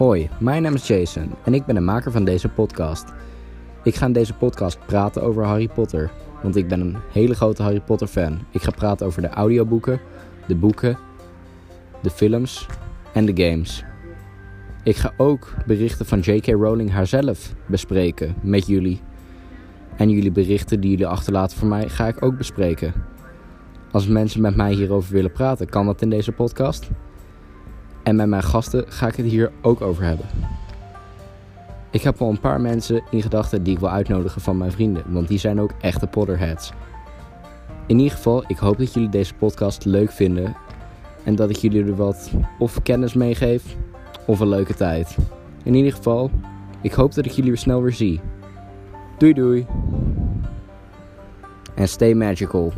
Hoi, mijn naam is Jason en ik ben de maker van deze podcast. Ik ga in deze podcast praten over Harry Potter, want ik ben een hele grote Harry Potter fan. Ik ga praten over de audioboeken, de boeken, de films en de games. Ik ga ook berichten van J.K. Rowling haarzelf bespreken met jullie. En jullie berichten die jullie achterlaten voor mij ga ik ook bespreken. Als mensen met mij hierover willen praten, kan dat in deze podcast. En met mijn gasten ga ik het hier ook over hebben. Ik heb al een paar mensen in gedachten die ik wil uitnodigen van mijn vrienden, want die zijn ook echte Potterheads. In ieder geval, ik hoop dat jullie deze podcast leuk vinden en dat ik jullie er wat of kennis meegeef of een leuke tijd. In ieder geval, ik hoop dat ik jullie weer snel weer zie. Doei doei. En stay magical.